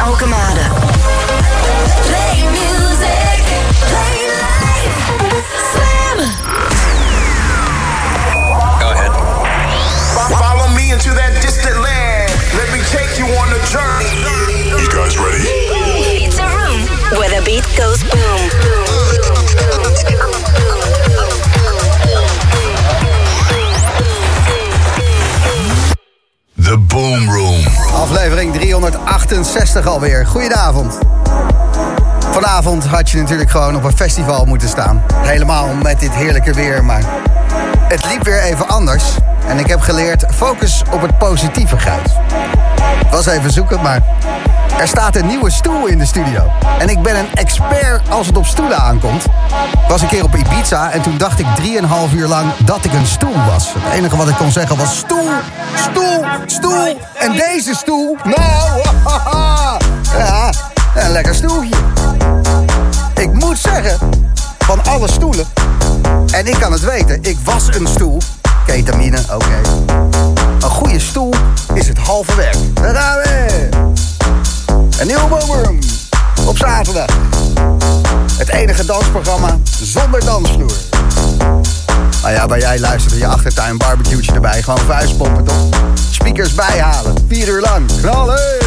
Alchemist. 368 alweer. Goedenavond. Vanavond had je natuurlijk gewoon op een festival moeten staan. Helemaal met dit heerlijke weer, maar het liep weer even anders. En ik heb geleerd, focus op het positieve, Gijs. Was even zoeken, maar er staat een nieuwe stoel in de studio. En ik ben een expert als het op stoelen aankomt. Was een keer op Ibiza en toen dacht ik 3,5 uur lang dat ik een stoel was. Het enige wat ik kon zeggen was stoel, stoel, stoel. En deze stoel, nou, ja, een lekker stoeltje. Ik moet zeggen, van alle stoelen, en ik kan het weten, ik was een stoel. Ketamine, oké. Een goede stoel is het halve werk. Daar gaan we. Een nieuwe boomroom op zaterdag. Het enige dansprogramma zonder dansvloer. Nou ja, waar jij luistert in je achtertuin, barbecue'tje erbij. Gewoon vuistpompen toch? Speakers bijhalen, vier uur lang. Knallen!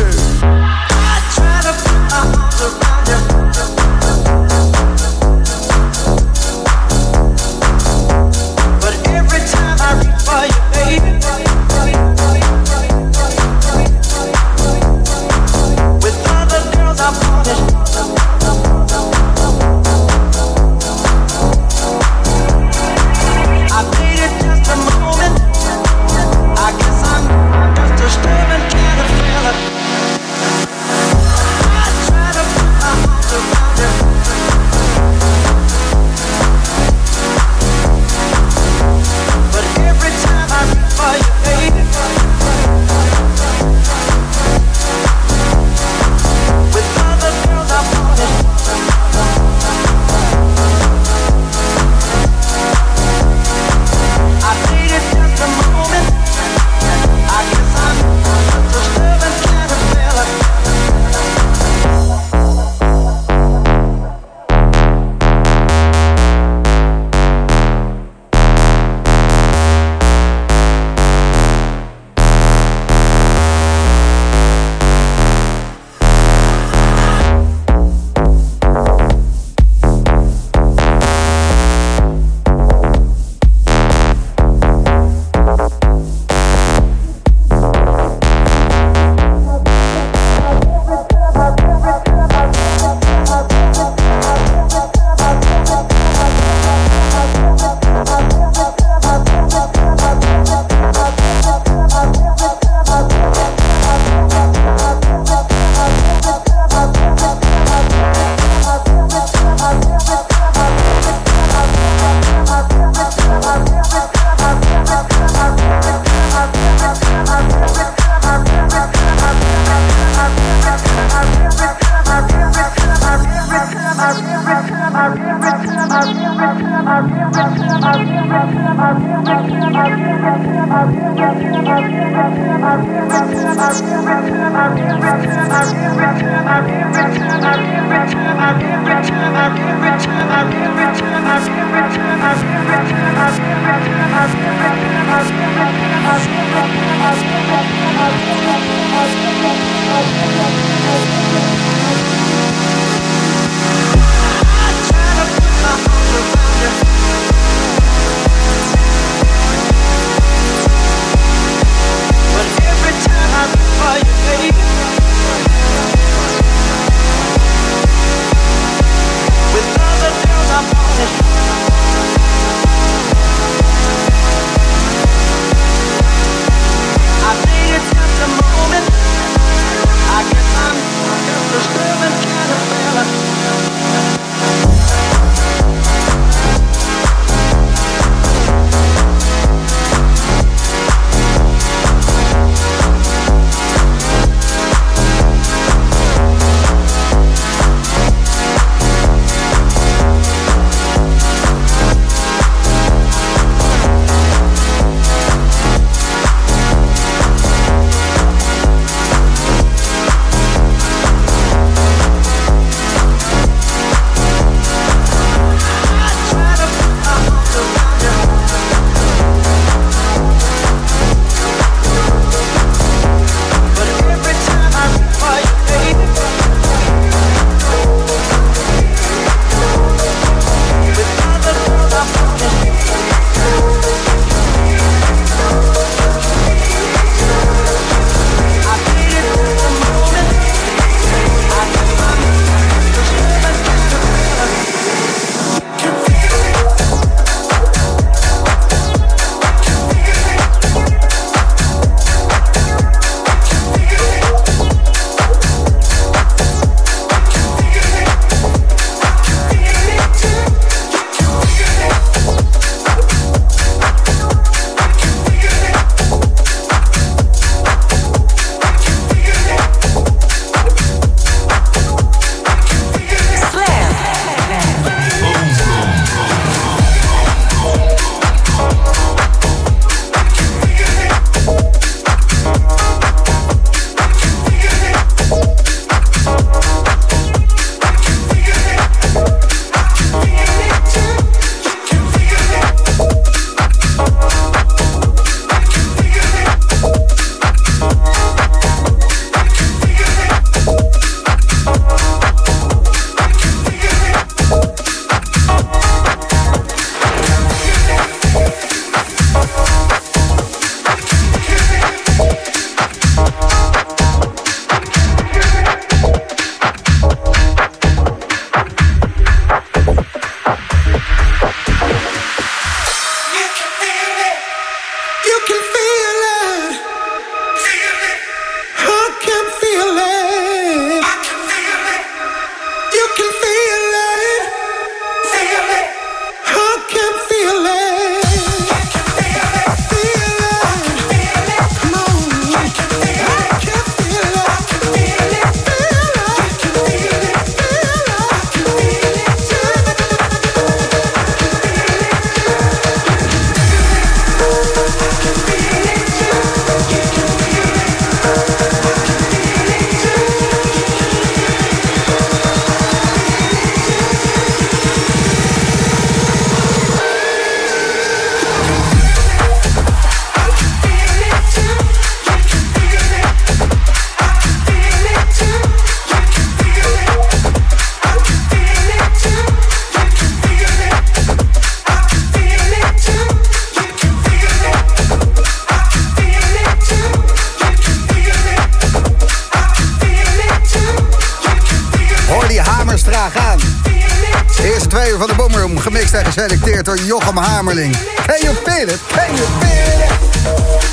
Door Jochem Hamerling. Can you feel it? Can you feel it?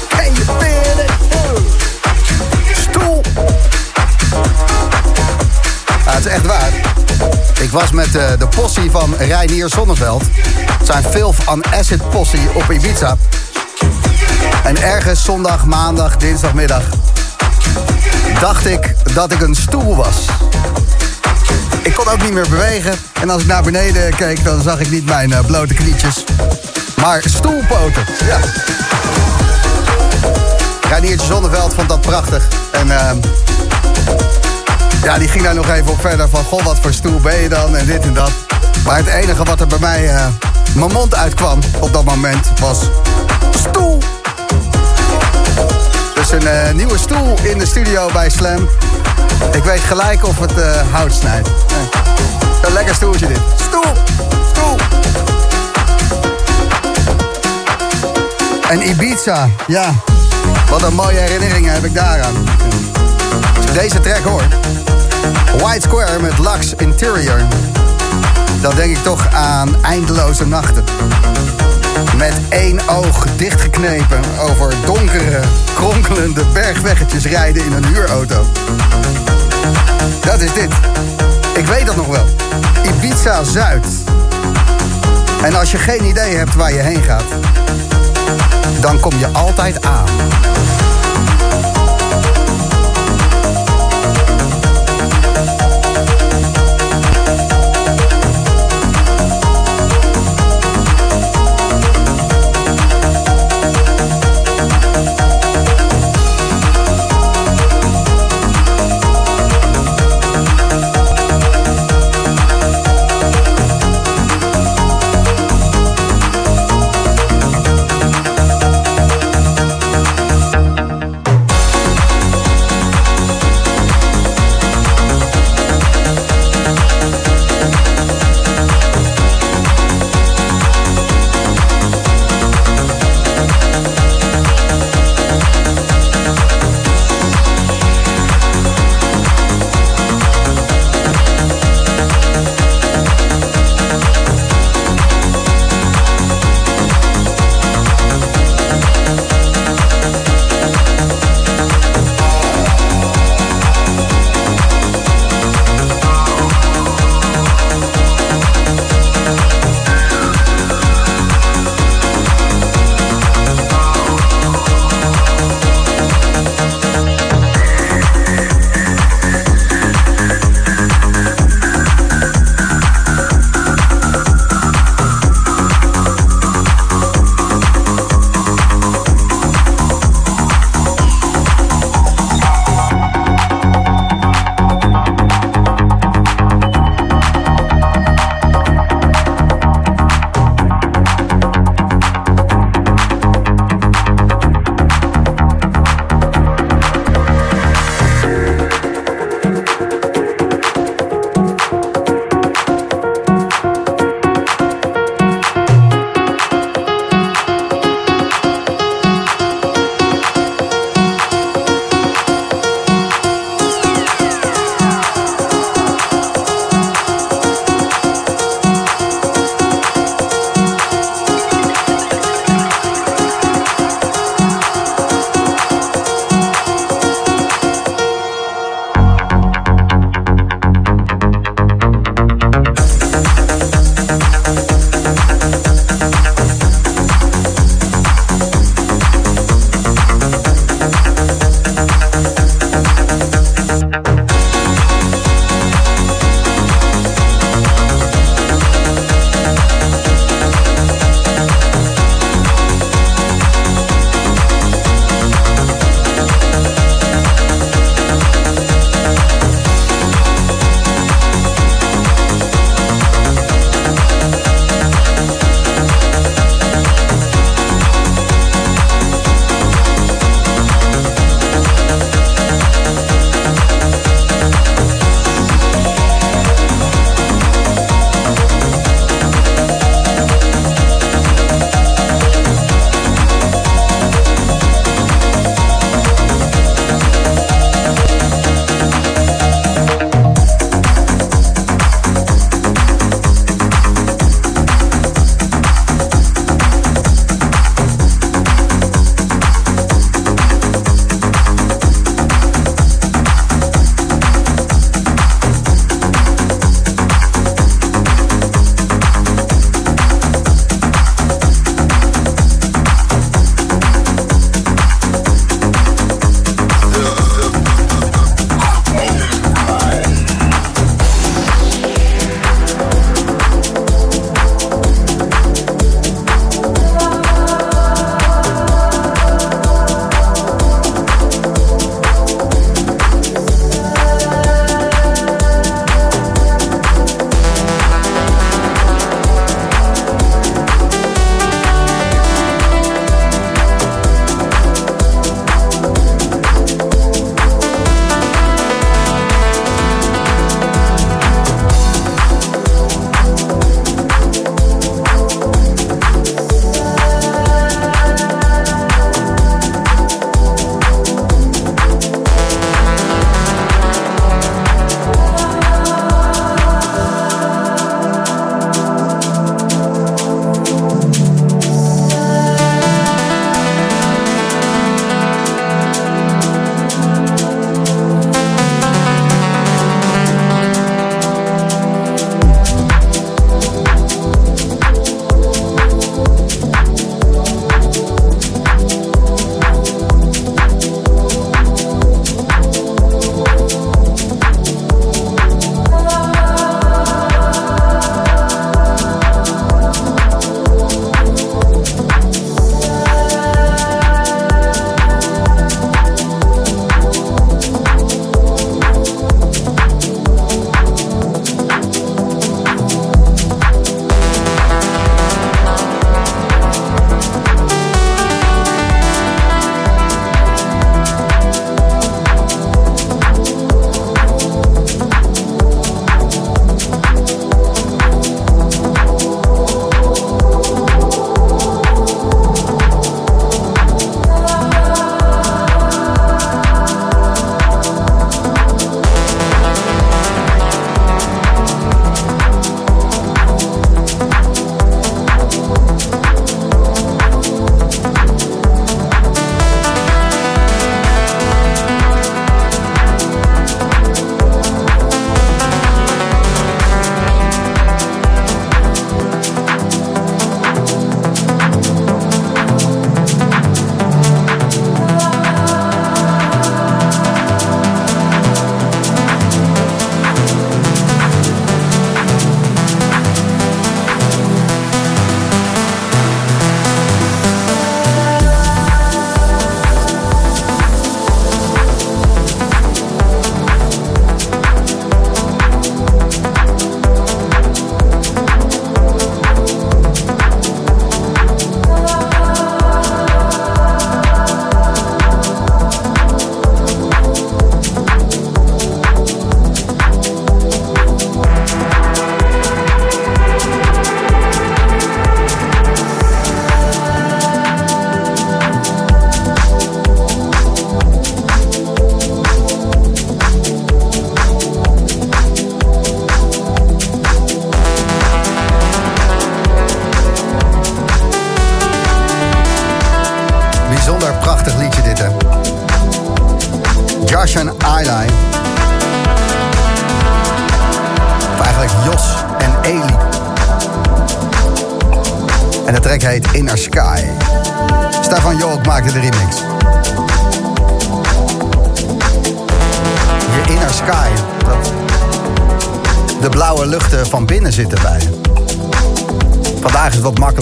Can you feel it? Stoel. Ja, het is echt waar. Ik was met uh, de possie van Reinier Zonneveld. Zijn Filth on Acid possie op Ibiza. En ergens zondag, maandag, dinsdagmiddag... dacht ik dat ik een stoel was. Ik kon ook niet meer bewegen. En als ik naar beneden keek, dan zag ik niet mijn uh, blote knietjes. Maar stoelpoten, ja. Reiniertje Zonneveld vond dat prachtig. En uh, ja, die ging daar nog even op verder van... Goh, wat voor stoel ben je dan en dit en dat. Maar het enige wat er bij mij uh, mijn mond uitkwam op dat moment was... Stoel! Dus een uh, nieuwe stoel in de studio bij Slam. Ik weet gelijk of het uh, hout snijdt. Een lekker stoeltje dit. Stoel! Stoel! En Ibiza, ja. Wat een mooie herinneringen heb ik daaraan. Deze track hoor. White Square met Lux Interior. Dan denk ik toch aan eindeloze nachten. Met één oog dichtgeknepen over donkere, kronkelende bergweggetjes rijden in een huurauto. Dat is dit. Ik weet dat nog wel. Ibiza Zuid. En als je geen idee hebt waar je heen gaat, dan kom je altijd aan.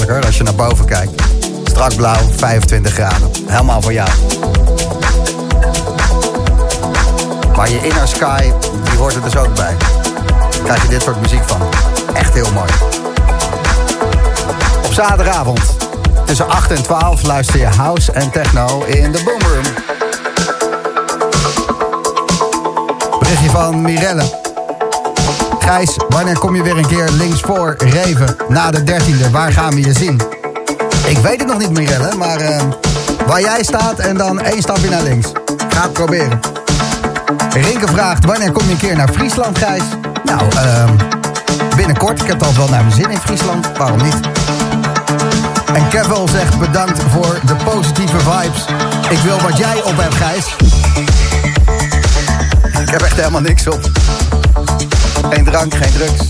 Als je naar boven kijkt. Strak blauw, 25 graden. Helemaal voor jou. Maar je inner sky, die hoort er dus ook bij. Krijg je dit soort muziek van. Echt heel mooi. Op zaterdagavond tussen 8 en 12 luister je house en techno in de Boomroom. Berichtje van Mirelle. Gijs, wanneer kom je weer een keer links voor Reven na de 13e? Waar gaan we je zien? Ik weet het nog niet, Mirelle, maar uh, waar jij staat en dan één stapje naar links. Ga het proberen. Rinke vraagt, wanneer kom je een keer naar Friesland, Gijs? Nou, uh, binnenkort. Ik heb al wel naar mijn zin in Friesland. Waarom niet? En Kevin zegt bedankt voor de positieve vibes. Ik wil wat jij op hebt, Gijs. Ik heb echt helemaal niks op. Geen drank, geen drugs.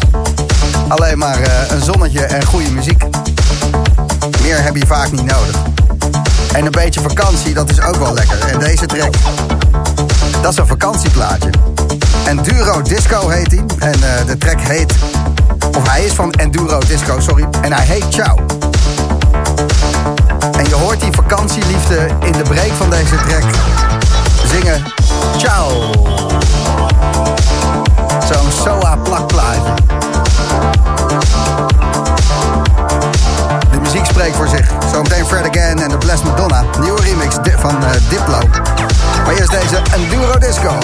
Alleen maar uh, een zonnetje en goede muziek. Meer heb je vaak niet nodig. En een beetje vakantie, dat is ook wel lekker. En deze track, dat is een vakantieplaatje. Enduro Disco heet hij. En uh, de track heet... Of hij is van Enduro Disco, sorry. En hij heet Ciao. En je hoort die vakantieliefde in de break van deze track zingen... Ciao. Zo'n SOA plakplaatje. De muziek spreekt voor zich. Zometeen Fred Again en The Blessed Madonna. Nieuwe remix van uh, Diplo. Maar eerst deze Enduro Disco.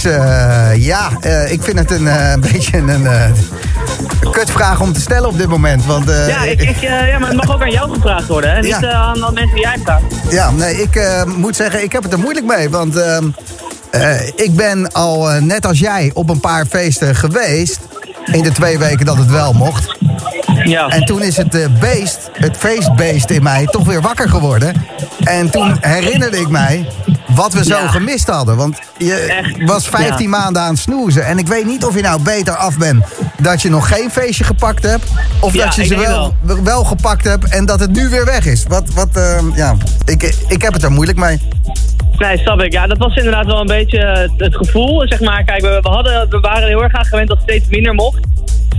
Is, eh, ja, eh, ik vind het een eh, beetje een kutvraag om te stellen op dit moment. Want, Ja, ik, ik, ja, maar het mag ook aan jou gevraagd worden, hè? Niet Ja. aan, aan mensen die jij vraagt. Ja, nee, ik moet zeggen, ik heb het er moeilijk mee. Want ehm, eh, ik ben al, net als jij, op een paar feesten geweest. In de twee weken dat het wel mocht. Ja. En toen is het beest, het feestbeest in mij, toch weer wakker geworden. En toen herinnerde ik mij wat we zo Ja. gemist hadden. Want je Echt, was 15 ja. maanden aan het snoezen. En ik weet niet of je nou beter af bent dat je nog geen feestje gepakt hebt. Of Ja, dat je ze wel, wel gepakt hebt en dat het nu weer weg is. Wat, wat ehm, ja, ik, ik heb het er moeilijk mee. Nee, snap ik. Ja, dat was inderdaad wel een beetje het, het gevoel. Zeg maar, kijk, we, we, hadden, we waren heel erg aan gewend dat het steeds minder mocht.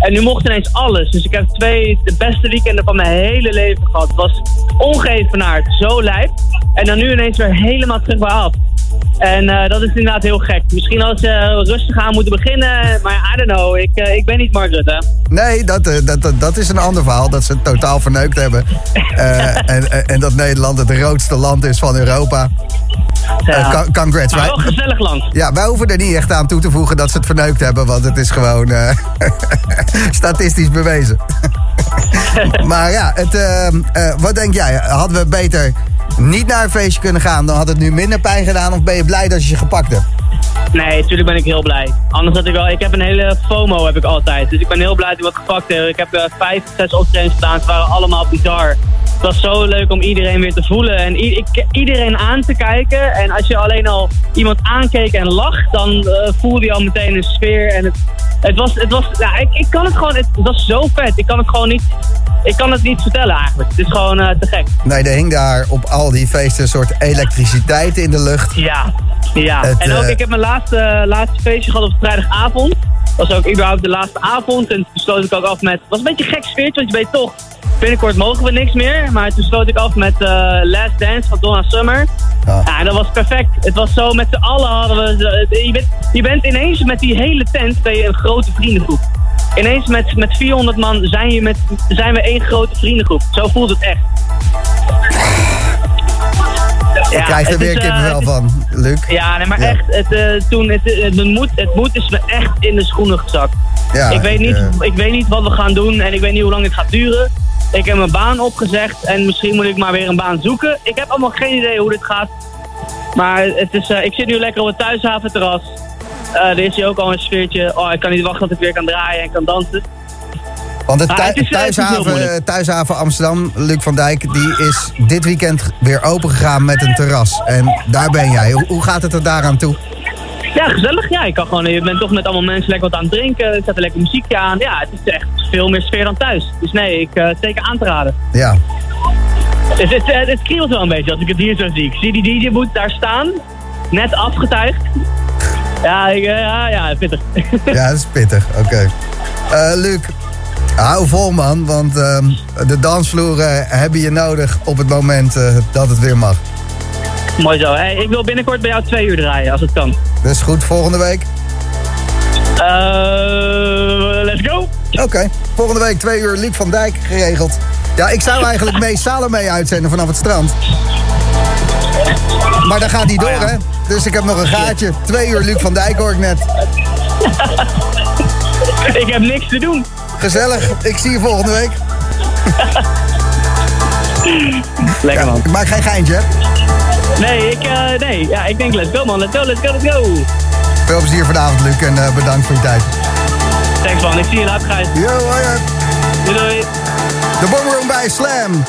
En nu mocht ineens alles. Dus ik heb twee, de beste weekenden van mijn hele leven gehad. Het was ongeëvenaard, zo lijp. En dan nu ineens weer helemaal terug bij af. En eh, dat is inderdaad heel gek. Misschien als ze rustig aan moeten beginnen. Maar I don't know, ik, eh, ik ben niet Mark Rutte. Nee, dat, eh, dat, dat, dat is een ander verhaal. Dat ze het totaal verneukt hebben. Eh, en, en, en dat Nederland het roodste land is van Europa. Con- congrats. maar wel gezellig land. ja, wij hoeven er niet echt aan toe te voegen dat ze het verneukt hebben. Want het is gewoon eh, statistisch bewezen. maar ja, het, ehm, eh, wat denk jij? Hadden we beter niet naar een feestje kunnen gaan? Dan had het nu minder pijn gedaan? Of ben je blij dat je je gepakt hebt? Nee, natuurlijk ben ik heel blij. Anders had ik wel... Ik heb een hele FOMO heb ik altijd. Dus ik ben heel blij dat ik wat gepakt heb. Ik heb vijf, zes optredens gedaan. Ze waren allemaal bizar. Het was zo leuk om iedereen weer te voelen. En iedereen aan te kijken. En als je alleen al iemand aankeek en lacht... dan eh, voelde je al meteen een sfeer. En het, het was... Het was ja, ik, ik kan het gewoon... Het was zo vet. Ik kan het gewoon niet... Ik kan het niet vertellen eigenlijk. Het is gewoon eh, te gek. Nee, er hing daar op al die feesten een soort elektriciteit in de lucht. Ja, ja. Het, en ook, eh, ik heb mijn laatste, laatste feestje gehad op vrijdagavond. Was ook überhaupt de laatste avond. En toen sloot ik ook af met... Het was een beetje een gek sfeertje, want je weet toch... Binnenkort mogen we niks meer. Maar toen sloot ik af met eh, Last Dance van Donna Summer. Ja. Ja, en dat was perfect. Het was zo, met z'n allen hadden we... Je bent, je bent ineens met die hele tent een grote vriendengroep. Ineens met, met 400 man zijn, je met, zijn we één grote vriendengroep. Zo voelt het echt. Ik krijg er weer is, eh, kippenvel het is- van, Luc. Ja, nee, maar Ja. echt, het, eh, toen, het, het, het, moed, het moed is me echt in de schoenen gezakt. Ja, ik, weet niet, eh, ik weet niet wat we gaan doen en ik weet niet hoe lang het gaat duren. Ik heb mijn baan opgezegd en misschien moet ik maar weer een baan zoeken. Ik heb allemaal geen idee hoe dit gaat. Maar het is, eh, ik zit nu lekker op het thuishaventerras. Eh er is hier ook al een sfeertje. Oh, ik kan niet wachten tot ik weer kan draaien en kan dansen. Want de Ah, het eh, thuishaven, thuishaven Amsterdam, Luc van Dijk, die is dit weekend weer open gegaan met een terras. En daar ben jij. Hoe, gaat het er daaraan toe? Ja, gezellig. Ja, ik kan gewoon, je bent toch met allemaal mensen lekker wat aan het drinken. Er zet een lekker muziekje aan. Ja, het is echt veel meer sfeer dan thuis. Dus nee, ik eh zeker aan te raden. Ja, Het, het, het, het kriebelt wel een beetje als ik het hier zo zie. Ik zie die DJ-boot daar staan, net afgetuigd. Ja, ik, eh, ja, ja, pittig. ja dat is pittig. Oké. Eh, Luc, hou vol man, want ehm, de dansvloeren hebben je nodig op het moment eh, dat het weer mag. Mooi zo. Hey, ik wil binnenkort bij jou twee uur draaien, als het kan. Dus goed, volgende week? Eh, let's go. Oké, volgende week twee uur Luc van Dijk geregeld. Ja, ik zou eigenlijk mee Salome uitzenden vanaf het strand. Maar daar gaat hij door, Oh ja. hè? Dus ik heb nog een gaatje. Twee uur Luc van Dijk hoor ik net. Ik heb niks te doen. Gezellig, ik zie je volgende week. Lekker man. Ik maak geen geintje, hè? Nee, ik, eh, nee. Ja, ik denk let's go man. Let's go, let's go, let's go. Veel plezier vanavond, Luc, en eh, bedankt voor je tijd. Thanks man. Ik zie je later, Gijs. Yo, hoi. Doei doei. De Boomroom bij Slam.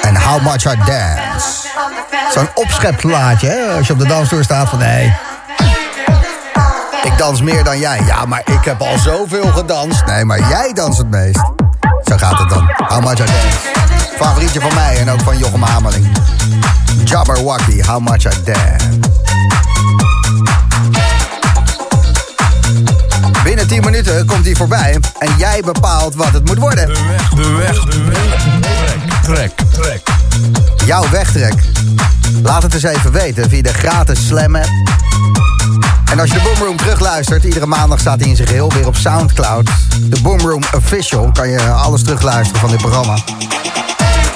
En How Much I Dance. Zo'n opschepplaatje, hè? Als je op de dansvloer staat van... nee, ik dans meer dan jij. Ja, maar ik heb al zoveel gedanst. Nee, maar jij danst het meest. Zo gaat het dan. How Much I Dance. Favorietje van mij en ook van Jochem Hameling. Jabberwocky, How Much I Dance. Binnen 10 minuten komt hij voorbij en jij bepaalt wat het moet worden. De weg, de weg, de weg. Trek, trek, trek. Jouw wegtrek. Laat het eens even weten via de gratis Slam app. En als je de Boomroom terugluistert, iedere maandag staat hij in zijn geheel weer op Soundcloud. De Boomroom Official kan je alles terugluisteren van dit programma.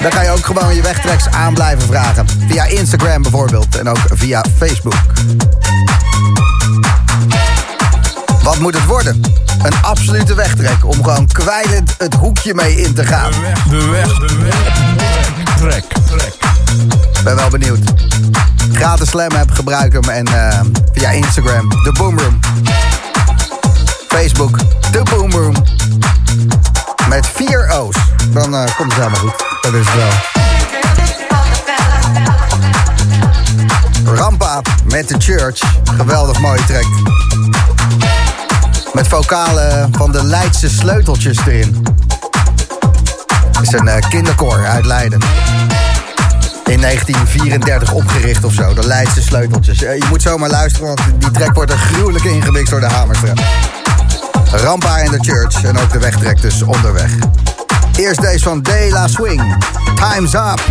Dan kan je ook gewoon je wegtreks aan blijven vragen. Via Instagram bijvoorbeeld en ook via Facebook. Wat moet het worden? Een absolute wegtrek om gewoon kwijlend het hoekje mee in te gaan. De weg, de weg, de weg. Trek, trek. Ben wel benieuwd. Gratis Slam app, gebruik hem. En eh, via Instagram, The Boomroom. Facebook, The Boomroom. Met vier O's. Dan eh, komt het helemaal goed. Dat is het wel. Rampa met de Church. Geweldig mooie track. Met vocalen van de Leidse sleuteltjes erin. Het is een eh, kinderkoor uit Leiden. In 1934 opgericht of zo, de Leidse sleuteltjes. Eh, Je moet zomaar luisteren, want die track wordt er gruwelijk ingemixt door de Hamerstra. Rampa en de Church en ook de wegtrek dus onderweg. Eerst deze van De La Swing. Time's up.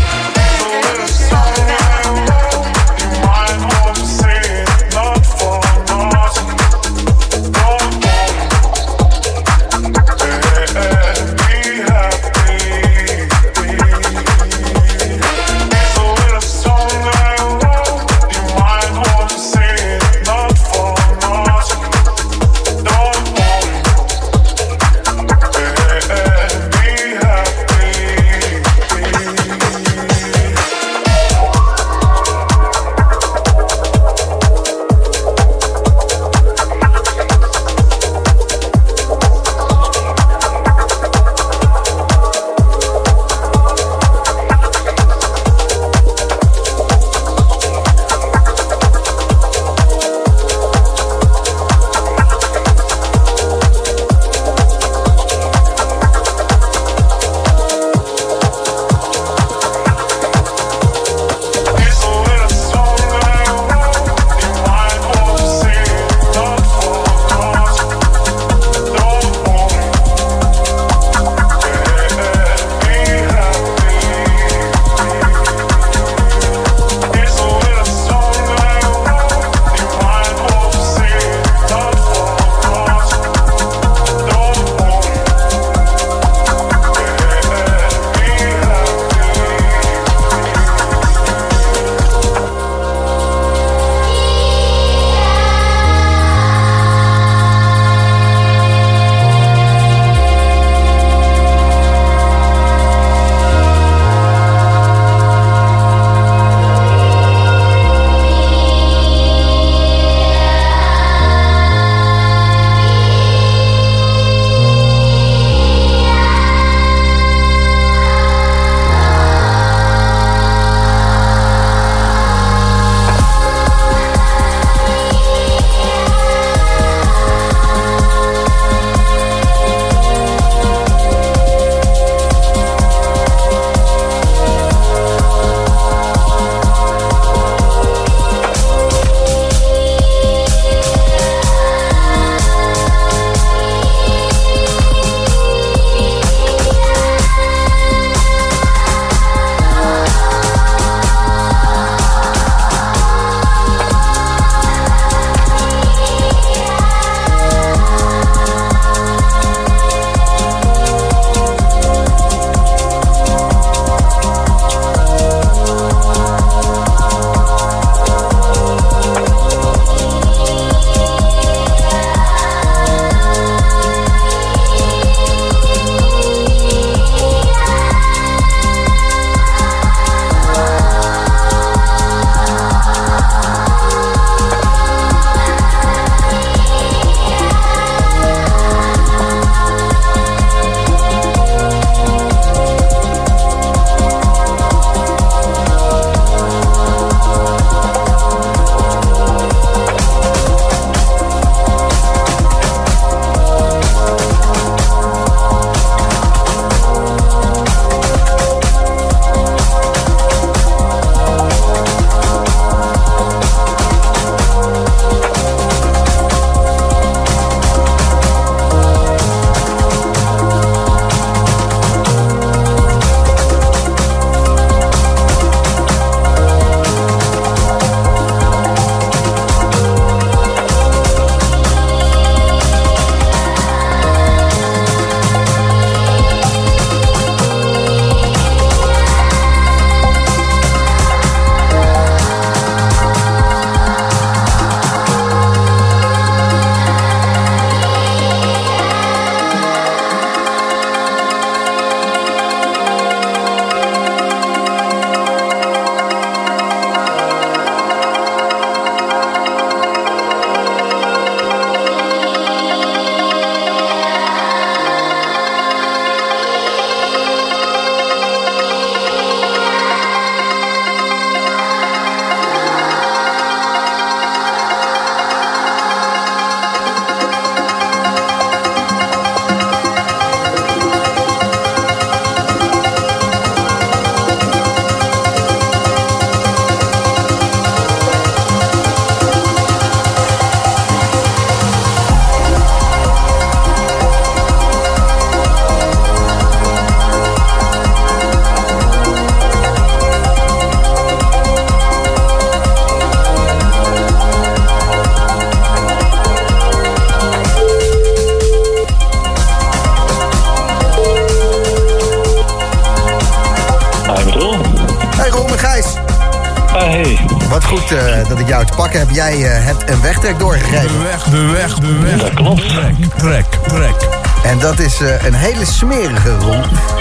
Smerige.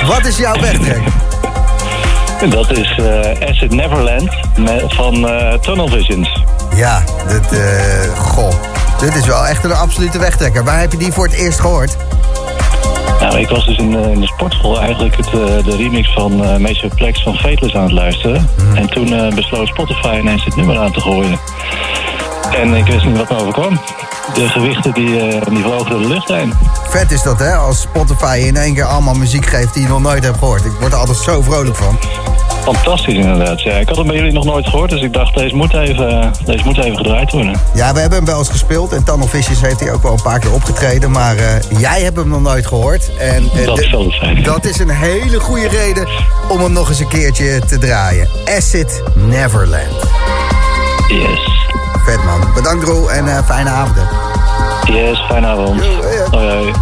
Wat is jouw wegtrek? Dat is eh Acid Neverland van eh, Tunnel Visions. Ja, dit, eh, goh. Dit is wel echt een absolute wegtrekker. Waar heb je die voor het eerst gehoord? Nou, ik was dus in, de- in de sportschool eigenlijk het, de remix van eh Major Plex van Fateless aan het luisteren. En toen besloot Spotify ineens dit nummer aan te gooien. En ik wist niet wat me overkwam. De gewichten die, eh, die vlogen door de lucht heen. Vet is dat, hè? Als Spotify in één keer allemaal muziek geeft die je nog nooit hebt gehoord. Ik word er altijd zo vrolijk van. Fantastisch inderdaad. Ja, ik had hem bij jullie nog nooit gehoord, dus ik dacht deze moet even, deze moet even gedraaid worden. Ja, we hebben hem wel eens gespeeld. En Tunnel heeft hij ook wel een paar keer opgetreden. Maar eh, jij hebt hem nog nooit gehoord. En, eh, Dat is wel fijn. dat is een hele goede reden om hem nog eens een keertje te draaien. Acid Neverland. Yes. Vet man. Bedankt Roel en eh, fijne avond. Yes, fijne avond. Yo, hoi.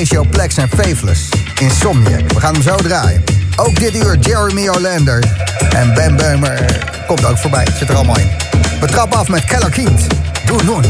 Maceo Plex en Faithless. Insomniac. We gaan hem zo draaien. Ook dit uur Jeremy Orlander. En Ben Beumer komt ook voorbij. Zit er allemaal in. We trappen af met Keller Kind. Doe Noen.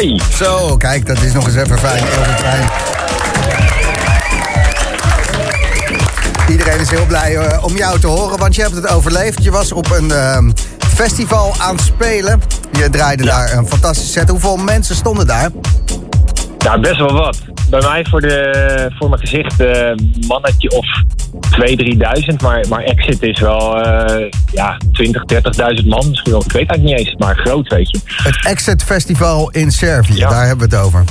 Hoi. Zo, kijk, dat is nog eens even fijn. Ilke Klein. Iedereen is heel blij eh, om jou te horen, want je hebt het overleefd. Je was op een ehm, festival aan het spelen. Je draaide daar een fantastische set. Hoeveel mensen stonden daar? Nou, best wel wat. Bij mij voor, de, voor mijn gezicht eh mannetje of 2.000, 3.000. Maar, maar Exit is wel eh, ja, 20, 30.000 man. Misschien wel, ik weet eigenlijk niet eens. Maar groot, weet je. Het Exit Festival in Servië, daar hebben we het over.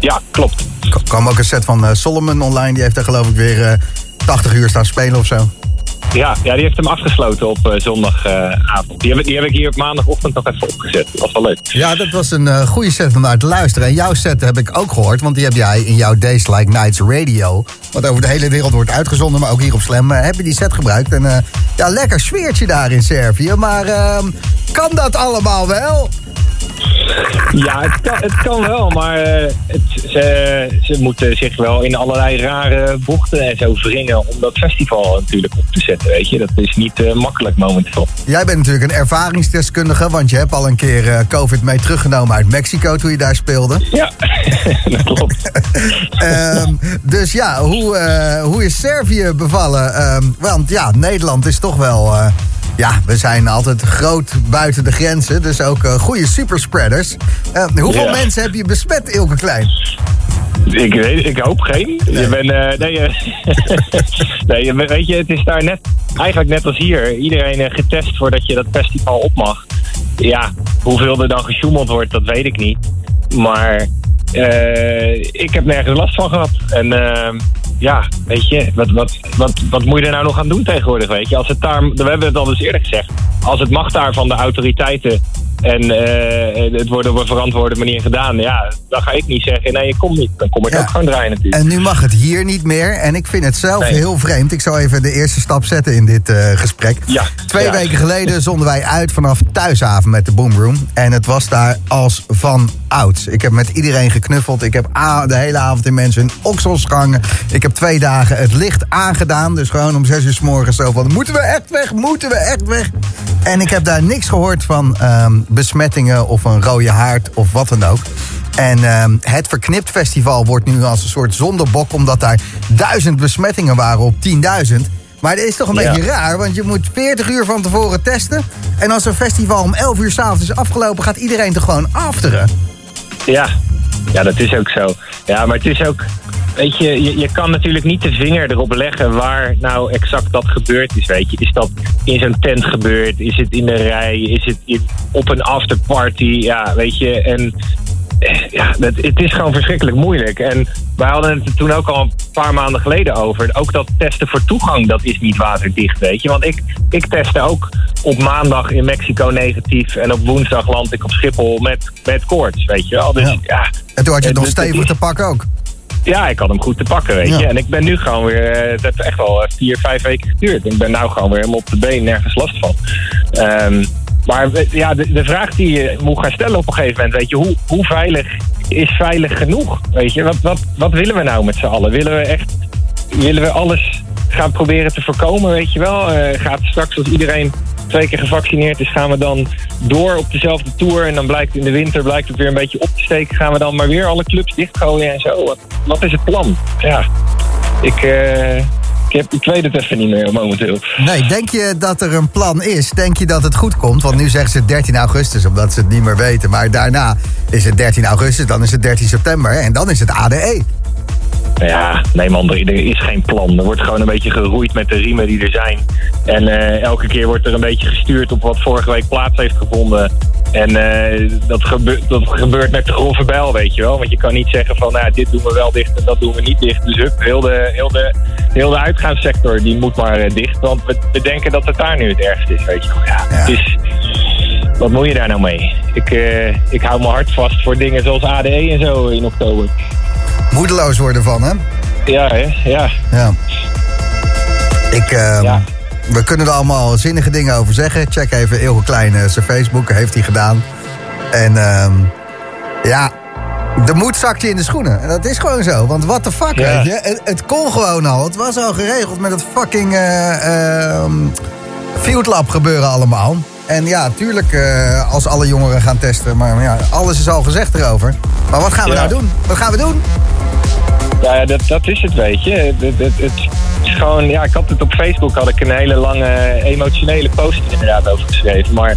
Ja, klopt. Er kwam ook een set van eh, Solomon online. Die heeft er geloof ik weer eh, 80 uur staan spelen of zo. Ja, ja, die heeft hem afgesloten op eh, zondagavond. die, heb, ik- die heb ik hier op maandagochtend nog even opgezet. Dat was wel leuk. Ja, dat was een eh, goede set om naar te luisteren. En jouw set heb ik ook gehoord, want die heb jij in jouw Days Like Nights Radio. Wat over de hele wereld wordt uitgezonden, maar ook hier op Slam. eh, heb je die set gebruikt. En eh, ja, lekker sfeertje daar in Servië. Maar ehm, kan dat allemaal wel? Ja, het kan, wel, maar eh, het, ze, moeten zich wel in allerlei rare bochten en zo wringen om dat festival natuurlijk op te zetten, weet je. Dat is niet eh, makkelijk momenteel. Jij bent natuurlijk een ervaringsdeskundige, want je hebt al een keer eh, COVID mee teruggenomen uit Mexico toen je daar speelde. Ja, dat klopt. Ehm, dus ja, hoe, eh, hoe is Servië bevallen? Ehm, want ja, Nederland is toch wel... eh, ja, we zijn altijd groot buiten de grenzen. Dus ook goede superspreaders. Eh, hoeveel Ja. mensen heb je besmet, Ilke Klein? Ik, weet, ik hoop geen. Je bent, eh, nee, eh, nee, weet je, het is daar net, eigenlijk net als hier. Iedereen eh, getest voordat je dat festival op mag. Ja, hoeveel er dan gesjoemeld wordt, dat weet ik niet. Maar eh, ik heb nergens last van gehad. En eh, ja, weet je, wat, wat, wat, wat moet je er nou nog aan doen tegenwoordig, weet je? Als het daar, we hebben het al eens eerder gezegd. Als het mag daar van de autoriteiten en eh, het wordt op een verantwoorde manier gedaan, ja, dan ga ik niet zeggen, nee, je komt niet. Dan kom ik Ja. ook gewoon draaien natuurlijk. En nu mag het hier niet meer. En ik vind het zelf Nee. heel vreemd. Ik zal even de eerste stap zetten in dit eh, gesprek. Ja. Twee Ja. weken geleden zonden wij uit vanaf Thuishaven met de Boomroom. En het was daar als van ouds. Ik heb met iedereen geknuffeld. Ik heb de hele avond in mensen hun oksels gehangen. Ik heb twee dagen het licht aangedaan. Dus gewoon om zes uur s morgens zo van... Moeten we echt weg? Moeten we echt weg? En ik heb daar niks gehoord van ehm, besmettingen of een rode haard of wat dan ook. En ehm, het Verknipt Festival wordt nu als een soort zondebok... omdat daar duizend besmettingen waren op 10.000. Maar dat is toch een Ja. beetje raar, want je moet 40 uur van tevoren testen. En als een festival om 11 uur s'avonds is afgelopen... gaat iedereen toch gewoon afteren? Ja. ja, dat is ook zo. Ja, maar het is ook. Weet je, je, je kan natuurlijk niet de vinger erop leggen waar nou exact dat gebeurd is. Weet je, is dat in zo'n tent gebeurd? Is het in de rij? Is het in, op een afterparty? Ja, weet je. En eh, ja, dat, het is gewoon verschrikkelijk moeilijk. En wij hadden het er toen ook al een paar maanden geleden over. Ook dat testen voor toegang, dat is niet waterdicht, weet je. Want ik, ik testte ook op maandag in Mexico negatief. En op woensdag land ik op Schiphol met, met koorts, weet je wel. Dus Ja. ja, En toen had je het nog Dus stevig te pakken ook. Ja, ik had hem goed te pakken, weet Ja. je. En ik ben nu gewoon weer, eh, het heeft echt wel eh, vier, vijf weken geduurd. Ik ben nou gewoon weer helemaal op de been, nergens last van. Ehm, maar ja, de, de vraag die je moet gaan stellen op een gegeven moment, weet je, hoe, hoe veilig is veilig genoeg? Weet je, wat, wat, wat willen we nou met z'n allen? Willen we echt, willen we alles gaan proberen te voorkomen, weet je wel? Eh, gaat straks als iedereen twee keer gevaccineerd is, gaan we dan door op dezelfde tour en dan blijkt in de winter blijkt het weer een beetje op te steken, gaan we dan maar weer alle clubs dichtgooien en zo? Wat, is het plan? Ja, ik, eh, ik, heb, ik weet het even niet meer momenteel. Nee, denk je dat er een plan is? Denk je dat het goed komt? Want nu zeggen ze 13 augustus, omdat ze het niet meer weten. Maar daarna is het 13 augustus, dan is het 13 september en dan is het E. ADE. Ja, nee man, er, er is geen plan. Er wordt gewoon een beetje geroeid met de riemen die er zijn. En eh, elke keer wordt er een beetje gestuurd op wat vorige week plaats heeft gevonden. En eh, dat, gebeurt, dat gebeurt met de grove bijl, weet je wel. Want je kan niet zeggen van, nou, dit doen we wel dicht en dat doen we niet dicht. Dus hup, heel de, heel de, heel de uitgaanssector die moet maar eh, dicht. Want we, we denken dat het daar nu het ergste is, weet je wel. Ja, wat moet je daar nou mee? Ik, ik hou mijn hart vast voor dingen zoals ADE en zo in oktober. Moedeloos worden van, hè? Ja, hè? Ja. Ja. Ik, ehm, We kunnen er allemaal zinnige dingen over zeggen. Check even Ilge Klein eh, zijn Facebook, heeft hij gedaan. En ehm, ja, de moed zakt je in de schoenen. En dat is gewoon zo. Want what the fuck, Ja. weet je? Het, het kon gewoon al. Het was al geregeld met het fucking eh, ehm, Field Lab gebeuren allemaal. En ja, tuurlijk eh, als alle jongeren gaan testen. Maar ja, alles is al gezegd erover. Maar wat gaan we Ja. nou doen? Wat gaan we doen? Ja, ja, dat, dat is het, weet je. Het, het, is gewoon, ja, ik had het op Facebook, had ik een hele lange emotionele post inderdaad over geschreven. Maar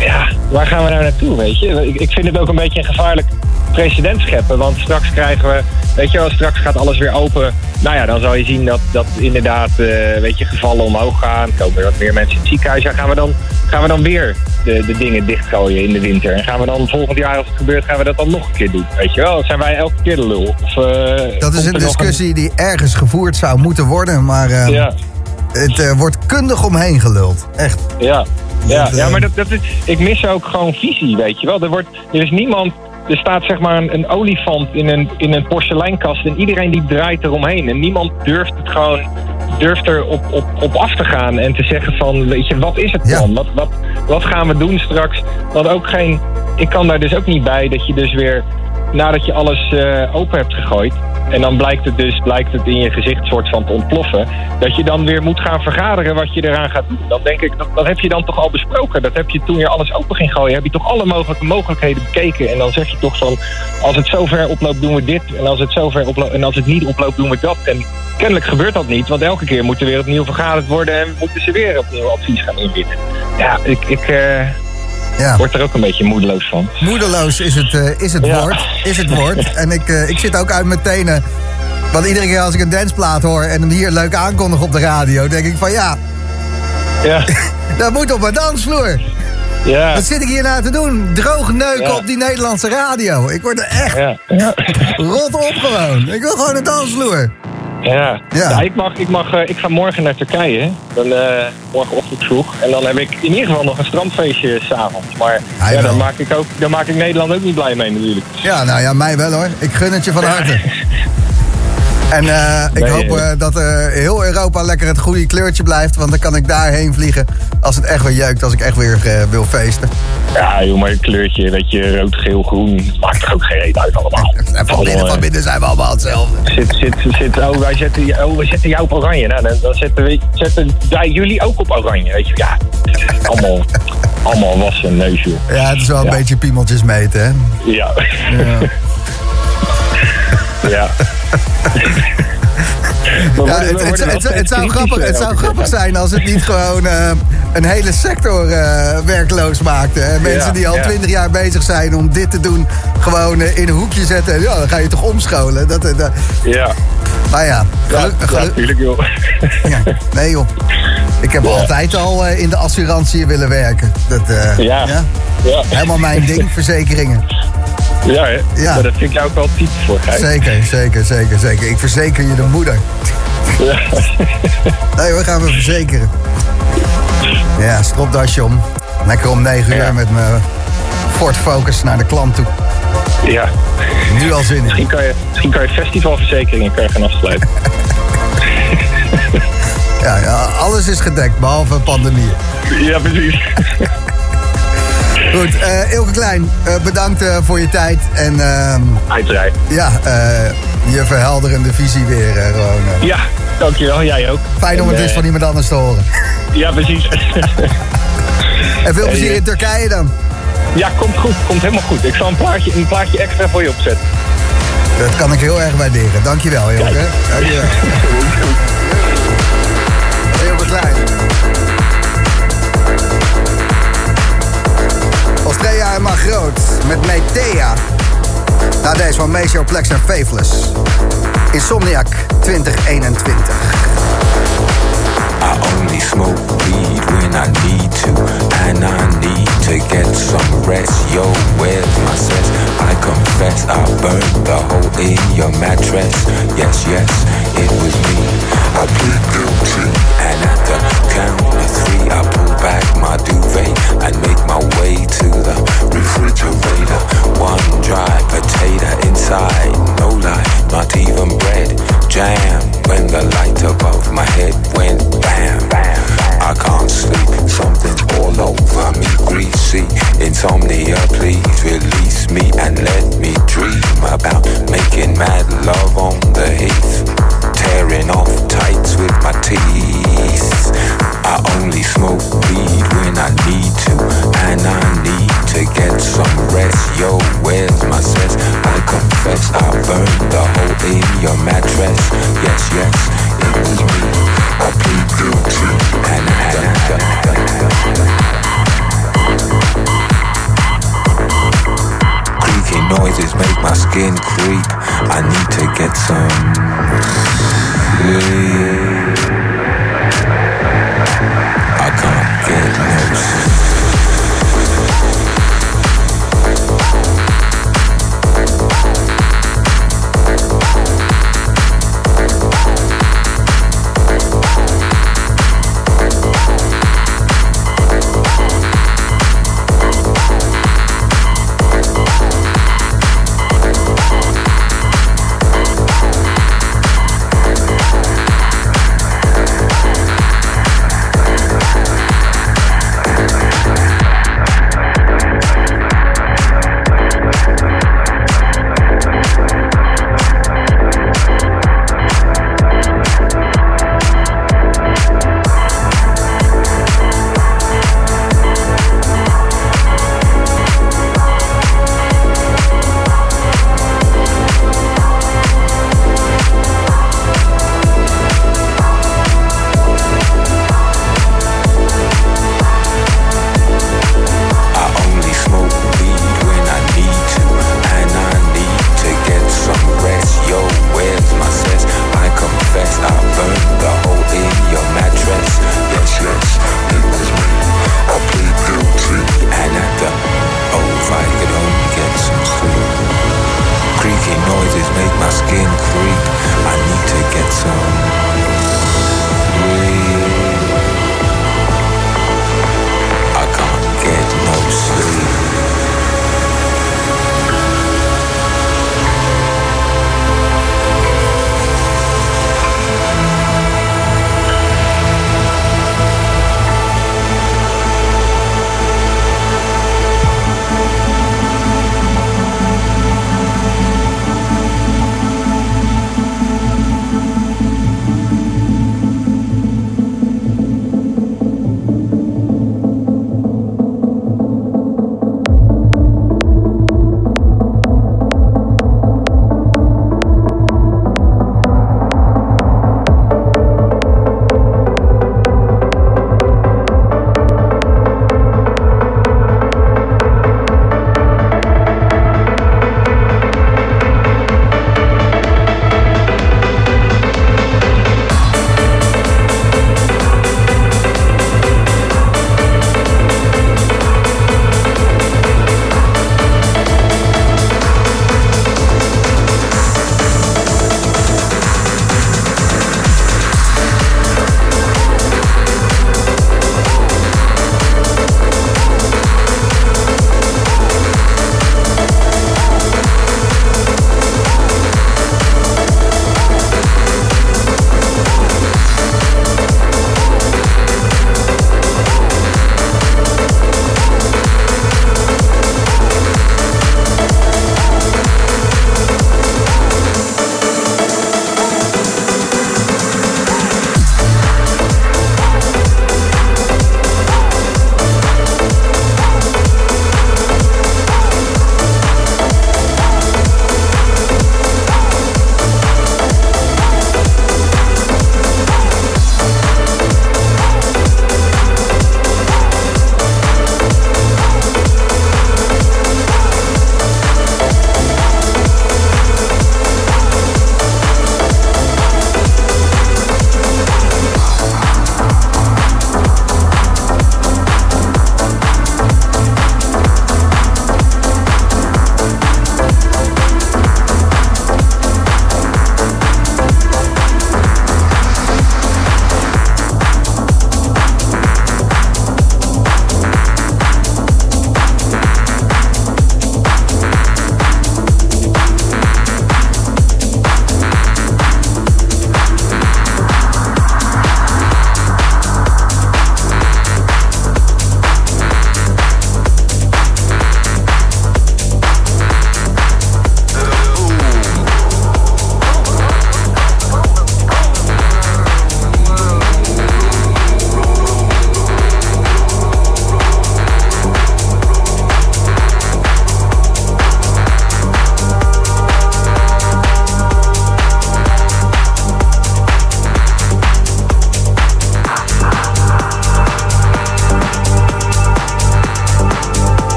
ja, waar gaan we nou naartoe, weet je? Ik, ik vind het ook een beetje een gevaarlijk precedent scheppen. Want straks krijgen we, weet je wel, straks gaat alles weer open. Nou ja, dan zal je zien dat, dat inderdaad, eh, weet je, gevallen omhoog gaan. Komen er wat meer mensen in het ziekenhuis. Ja, gaan we dan, gaan we dan weer de, de dingen dichtgooien in de winter? En gaan we dan volgend jaar, als het gebeurt, gaan we dat dan nog een keer doen? Weet je wel, zijn wij elke keer de lul? Of, eh, Dat is een discussie die ergens gevoerd zou moeten worden. Maar eh, Ja. het eh, wordt kundig omheen geluld. Echt. Ja, ja, eh, ja maar dat, dat is, ik mis ook gewoon visie, weet je wel. Er, wordt, er is niemand... Er staat zeg maar een, een olifant in een, in een porseleinkast en iedereen die draait eromheen. En niemand durft het gewoon durft er op, op, op af te gaan en te zeggen van, weet je, wat is het plan? Wat, wat, wat gaan we doen straks? Want ook geen, ik kan daar dus ook niet bij dat je dus weer, nadat je alles eh, open hebt gegooid, en dan blijkt het dus blijkt het in je gezicht soort van te ontploffen. Dat je dan weer moet gaan vergaderen wat je eraan gaat doen. Dan denk ik, dat, dat heb je dan toch al besproken. Dat heb je toen je alles open ging gooien. Heb je toch alle mogelijke mogelijkheden bekeken. En dan zeg je toch van, als het zover oploopt doen we dit. En als het zover oploopt en als het niet oploopt doen we dat. En kennelijk gebeurt dat niet. Want elke keer moet er weer opnieuw vergaderd worden. En moeten ze weer opnieuw advies gaan inwinnen. Ja, ik, ik eh, word er ook een beetje moedeloos van. Moedeloos is het, eh, is het Ja. woord. Is het woord. En ik, eh, ik zit ook uit mijn tenen. Want iedere keer als ik een danceplaat hoor en hem hier leuk aankondig op de radio, denk ik van ja, Ja. dat moet op mijn dansvloer. Ja. Wat zit ik hier nou te doen? Droog neuken Ja. op die Nederlandse radio. Ik word er echt Ja. Ja. rot op gewoon. Ik wil gewoon een dansvloer. Ja, Ja. ja. ik, mag, ik, mag, eh, ik ga morgen naar Turkije. Dan, eh, morgenochtend vroeg. En dan heb ik in ieder geval nog een strandfeestje s'avonds. Maar ja, dan, maak ik ook, dan maak ik Nederland ook niet blij mee natuurlijk. Ja, nou ja, mij wel hoor. Ik gun het je van harte. En eh, ik Nee, hoop eh. dat eh, heel Europa lekker het goede kleurtje blijft. Want dan kan ik daarheen vliegen als het echt weer jeukt. Als ik echt weer wil feesten. Ja, joh, maar een kleurtje, weet je, rood, geel, groen. Maakt er ook geen reet uit allemaal. En van binnen, van binnen zijn we allemaal hetzelfde. Zit, zit, zit, oh, wij zetten, oh, we zetten jou op oranje. Nou, dan, dan zetten, we, zetten wij jullie ook op oranje, weet je. Ja, het is allemaal, allemaal wassen neus, joh. Ja, het is wel een Ja. beetje piemeltjes meten, hè? Ja. Ja. ja. Ja, het, het, het, het, het zou grappig, het zou grappig zijn als het niet gewoon eh, een hele sector eh, werkloos maakte. En mensen Ja, die al ja. twintig jaar bezig zijn om dit te doen, gewoon eh, in een hoekje zetten. En Ja, dan ga je toch omscholen. Dat, eh, dat, Ja. maar ja, Ja, geluk, ja, geluk- tuurlijk, joh. ja, nee joh. Ik heb altijd al eh, in de assurantie willen werken. Dat, eh, Ja. Ja. Helemaal mijn ding, verzekeringen. Ja, hè? Ja. Maar dat vind ik jou ook wel typisch voor, Gijs. Zeker, zeker, zeker, zeker. Ik verzeker je de moeder. Ja. Nee, we gaan we verzekeren. Ja, stropdasje om. Lekker om 9 uur Ja. met mijn Ford Focus naar de klant toe. ja. Nu al zin in. Misschien kan je, misschien kan je festivalverzekeringen kan je gaan afsluiten. Ja, ja, alles is gedekt, behalve pandemie. ja, precies. Goed, eh Ilke Klein, eh, bedankt eh, voor je tijd. En ehm, Uiteraard. ja, je verhelderende visie weer gewoon. Ja, dankjewel. Jij ook. Fijn om En, het dus eh, van iemand anders te horen. Ja, precies. En veel plezier in Turkije dan. ja, komt goed. Komt helemaal goed. Ik zal een plaatje, een plaatje extra voor je opzetten. Dat kan ik heel erg waarderen. Dankjewel, Ilke. Dankjewel. Ilke Klein. Australia en maar groot met Metea. Na deze van Maceo Plex en Faithless. Insomniac 2021. I only smoke weed when I need to, and I need to get some rest. Yo, where's my sense? I confess I burned the hole in your mattress. Yes, yes, it was me. I plead guilty. And at the count of three, I pull back my duvet and make my way to the refrigerator. One dry potato inside, no life, not even bread. Jam when the light above my head went bam. I can't sleep, something's all over me, greasy. Insomnia, please release me and let me dream about making mad love on the heath, tearing off tights with my teeth. I only smoke weed when I need to, and I need to get some rest. Yo, where's my sense? I confess I burned the hole in your mattress. Yes, yes, it was me. I plead guilty, and done, done, done. Noises make my skin creep. I need to get some sleep. I can't get no sleep.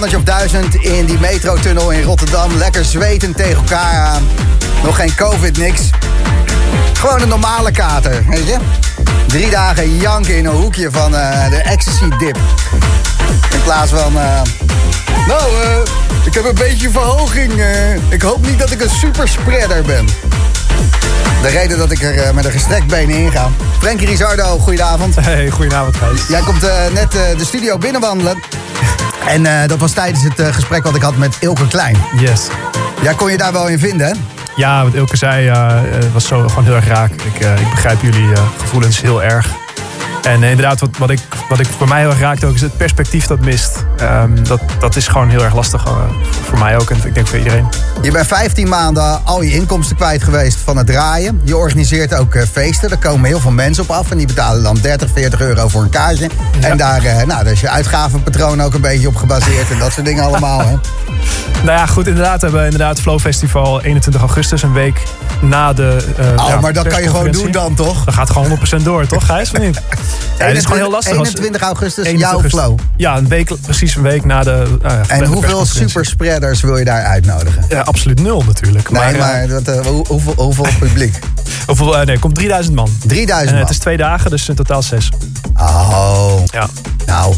Mannetje of duizend in die metrotunnel in Rotterdam. Lekker zwetend tegen elkaar aan. Nog geen covid, niks. Gewoon een normale kater, weet je? Drie dagen janken in een hoekje van eh, de ecstasy dip. In plaats van... eh, nou, eh, ik heb een beetje verhoging. ik hoop niet dat ik een superspreader ben. De reden dat ik er met een gestrekt been in ga. Frankie Rizardo, goedenavond. Hey, goedenavond Gijs. Jij komt net de studio binnenwandelen. En eh, dat was tijdens het eh, gesprek wat ik had met Ilke Klein. Yes. Jij kon je daar wel in vinden, hè? Ja, wat Ilke zei eh, was zo gewoon heel erg raak. Ik, ik begrijp jullie gevoelens heel erg. En inderdaad, wat, wat, ik, wat ik voor mij heel erg raakt ook, is het perspectief dat mist. Ehm, dat, dat is gewoon heel erg lastig eh, voor mij ook en ik denk voor iedereen. Je bent 15 maanden al je inkomsten kwijt geweest van het draaien. Je organiseert ook eh, feesten. Er komen heel veel mensen op af. En die betalen dan 30, 40 euro voor een kaartje. En daar, eh, nou, daar is je uitgavenpatroon ook een beetje op gebaseerd. En dat soort dingen allemaal. Hè? Nou ja, goed, inderdaad. We hebben inderdaad Flow Festival 21 augustus, een week na de. Oh, ja, maar dat kan je gewoon doen dan, toch? Dat gaat gewoon 100% door, toch, Gijs? Of niet? Ja, het is gewoon heel lastig. als- 21 augustus, 21 jouw flow. Ja, een week, precies een week na de. nou En hoeveel superspreaders wil je daar uitnodigen? Ja, absoluut nul natuurlijk. Nee, eh, maar dat, eh, hoe- hoeveel, hoeveel publiek? Hoeveel, eh, nee, komt 3000 man. 3000 En man. het is twee dagen, dus in totaal zes. Oh. Ja. Nou.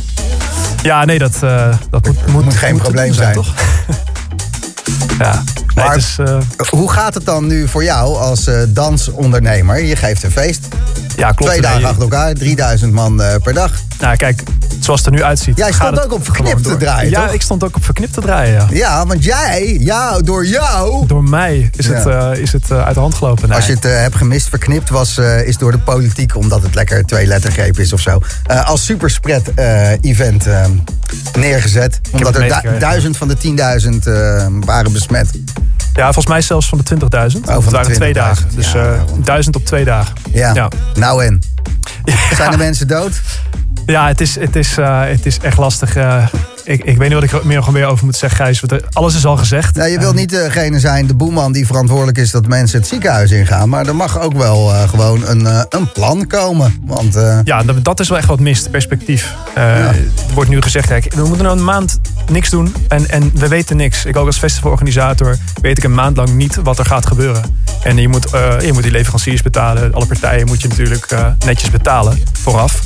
Ja, nee, dat, eh, dat moet, moet, moet geen moet probleem zijn. toch? ja. Nee, Maar is, eh, hoe gaat het dan nu voor jou als eh, dansondernemer? Je geeft een feest. Ja, klopt. Twee dagen achter elkaar, 3000 man eh, per dag. Nou, kijk, zoals het er nu uitziet. Jij stond ook op gewoon Verknipt te draaien, Ja, toch? ik stond ook op verknipt te draaien, ja. Ja, want jij, ja, door jou. Door mij is Ja. het, eh, is het eh, uit de hand gelopen. Nee. Als je het eh, hebt gemist, verknipt was, is door de politiek, omdat het lekker twee lettergreep is of zo. als superspread event neergezet. Omdat er du- duizend van de 10.000 eh, waren besmet. Ja, volgens mij zelfs van de 20.000. van het de waren twee 20.000, dagen. Dus ja, eh, duizend op twee dagen. Ja. Ja. Nou en? Zijn de mensen dood? Ja, het is, het is, eh, het is echt lastig. eh. ik, ik weet niet wat ik er meer, meer over moet zeggen, Gijs. want, Alles is al gezegd. Nou, je wilt niet degene zijn, de boeman die verantwoordelijk is dat mensen het ziekenhuis ingaan. Maar er mag ook wel gewoon een, een plan komen. Want Ja, dat, dat is wel echt wat mist, perspectief. Er wordt nu gezegd, kijk, we moeten nou een maand niks doen en, en we weten niks. Ik ook als festivalorganisator weet ik een maand lang niet wat er gaat gebeuren. En je moet, eh, je moet die leveranciers betalen, alle partijen moet je natuurlijk eh, netjes betalen vooraf.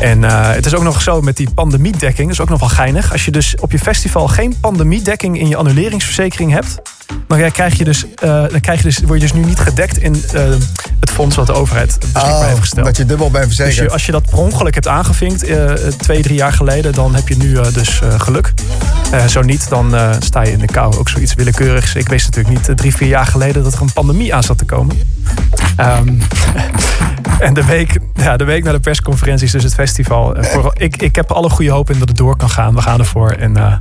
En eh, het is ook nog zo met die pandemiedekking, dat is ook nog wel geinig. Als je dus op je festival geen pandemiedekking in je annuleringsverzekering hebt, dan krijg je dus, eh, dan krijg je dus, word je dus nu niet gedekt in eh, het fonds wat de overheid beschikbaar oh, heeft gesteld. dat je dubbel bent Dus verzekerd. je, als je dat per ongeluk hebt aangevinkt, eh, twee, drie jaar geleden, dan heb je nu dus geluk. Zo niet, dan sta je in de kou. Ook zoiets willekeurigs. Ik wist natuurlijk niet drie, vier jaar geleden dat er een pandemie aan zat te komen. Ehm, en de week, ja, de week na de persconferenties, dus het festival. voor, ik, ik heb alle goede hoop in dat het door kan gaan. We gaan ervoor. En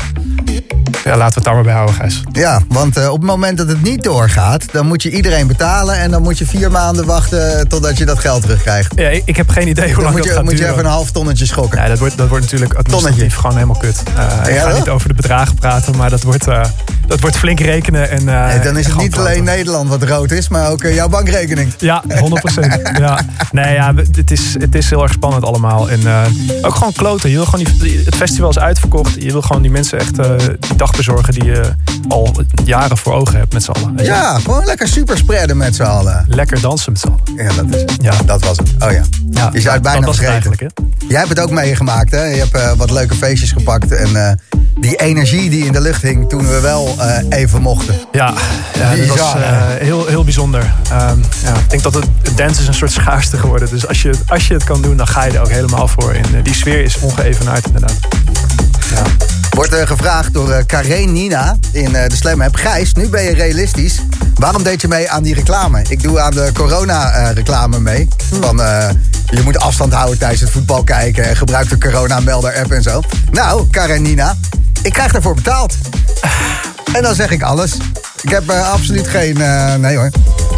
ja, laten we het daar maar bij houden, Gijs. Ja, want op het moment dat het niet doorgaat, dan moet je iedereen betalen. En dan moet je vier maanden wachten totdat je dat geld terugkrijgt. Ja, ik, heb geen idee hoe Dan lang moet dat je, gaat moet je even een half tonnetje schokken. Ja, dat wordt, dat wordt natuurlijk administratief Tonnetje. gewoon helemaal kut. Eh, ik Ja, ga niet over de bedragen praten, maar dat wordt, eh, dat wordt flink rekenen. En, eh, Nee, dan is het niet alleen Nederland wat rood is, maar ook jouw bankrekening. Ja, 100%. ja. Nee, ja, het is, het is heel erg spannend allemaal. En ook gewoon kloten. Je wil gewoon die, het festival is uitverkocht. Je wil gewoon die mensen echt die dag bezorgen die je al jaren voor ogen hebt met z'n allen. Ja, gewoon lekker super spreaden met z'n allen. Lekker dansen met z'n allen. Ja, dat is het. Ja. Dat was het. Oh ja. Ja, je zou het bijna dat was het vergeten. eigenlijk, hè? Jij hebt het ook meegemaakt, hè? Je hebt eh, wat leuke feestjes gepakt. En eh, die energie die in de lucht hing toen we wel eh, even mochten. Ja, ja dat was eh, heel, heel bijzonder. Ehm, ja, ik denk dat het, het dance is een soort schaarste geworden. Dus als je, het- als je het kan doen, dan ga je er ook helemaal voor. En eh, die sfeer is ongeëvenaard inderdaad. Ja. Wordt gevraagd door Karen Nina in de Slam App. Gijs, nu ben je realistisch. Waarom deed je mee aan die reclame? Ik doe aan de corona-reclame mee. Van, je moet afstand houden tijdens het voetbal kijken... en gebruik de corona-melder-app en zo. Nou, Karen Nina, ik krijg daarvoor betaald. En dan zeg ik alles. Ik heb eh, absoluut geen... eh, nee hoor.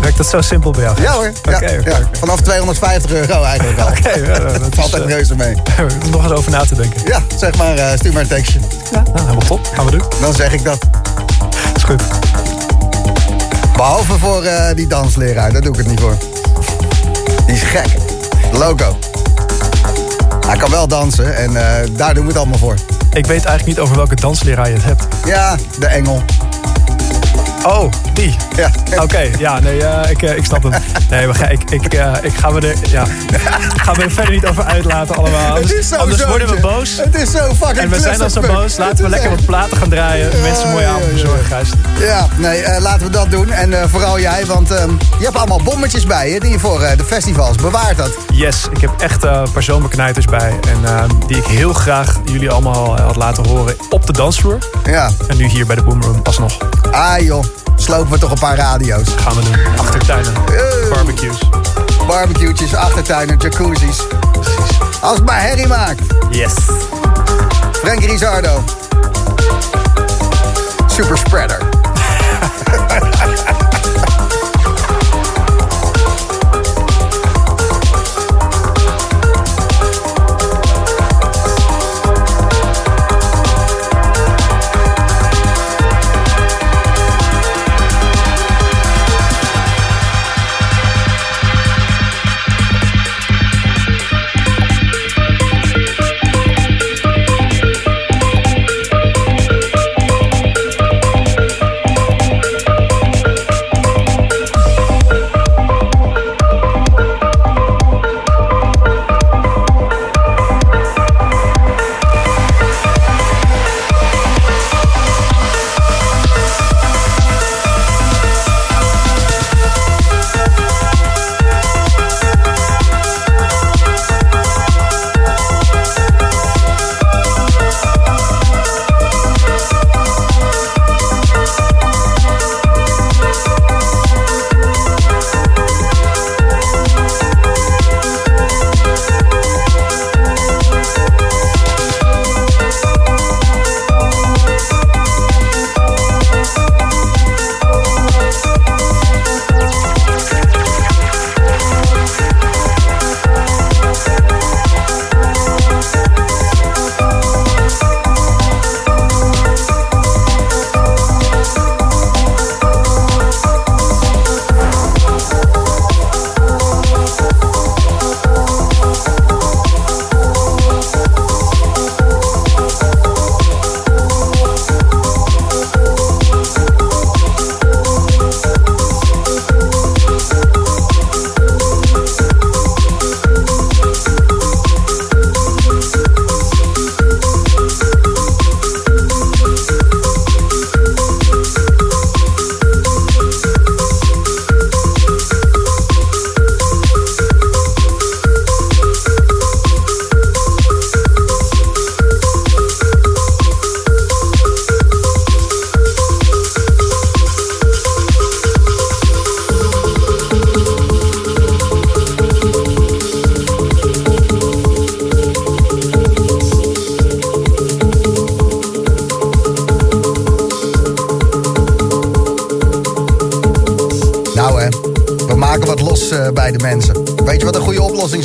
Werkt dat zo simpel bij jou? Ja hoor. Ja, ja. Vanaf 250 euro eigenlijk al. Oké, ja, dat is, Valt echt eh, reuze mee. nog eens over na te denken. Ja, zeg maar, eh, stuur maar een tekstje. Ja, nou, helemaal top. Gaan we doen. Dan zeg ik dat. Is goed. Behalve voor die dansleraar, daar doe ik het niet voor. Die is gek. Loco. Hij kan wel dansen en daar doen we het allemaal voor. Ik weet eigenlijk niet over welke dansleraar je het hebt. Ja, de engel. Oh, die? Ja. Oké, ja, nee, eh, ik, eh, ik snap hem. Nee, maar ga, ik, ik, eh, ik ga me er, ja, gaan we er verder niet over uitlaten allemaal. Anders, Het is zo anders worden we boos. Het is zo fucking En we zijn al zo boos. Laten we lekker echt- wat platen gaan draaien. Mensen ja, avond verzorgen, Gijs. Ja, nee, laten we dat doen. En vooral jij, want ehm, je hebt allemaal bommetjes bij je... die je voor de festivals bewaart dat. Yes, ik heb echt zomerknijters bij. En ehm, die ik heel graag jullie allemaal had laten horen op de dansvloer. Ja. En nu hier bij de Boomroom alsnog. Ah joh, slopen we toch een paar radio's. Gaan we doen. Achtertuinen, barbecues. Barbecue'tjes, achtertuinen, jacuzzis. Als het maar herrie maakt. Yes. Frankie Rizardo. Super spreader.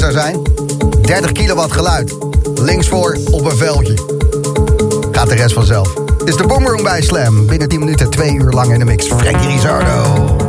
zijn? 30 kilowatt geluid. Linksvoor op een veldje. Gaat de rest vanzelf. Is de Boomroom bij Slam. Binnen 10 minuten, twee uur lang in de mix. Frankie Rizardo.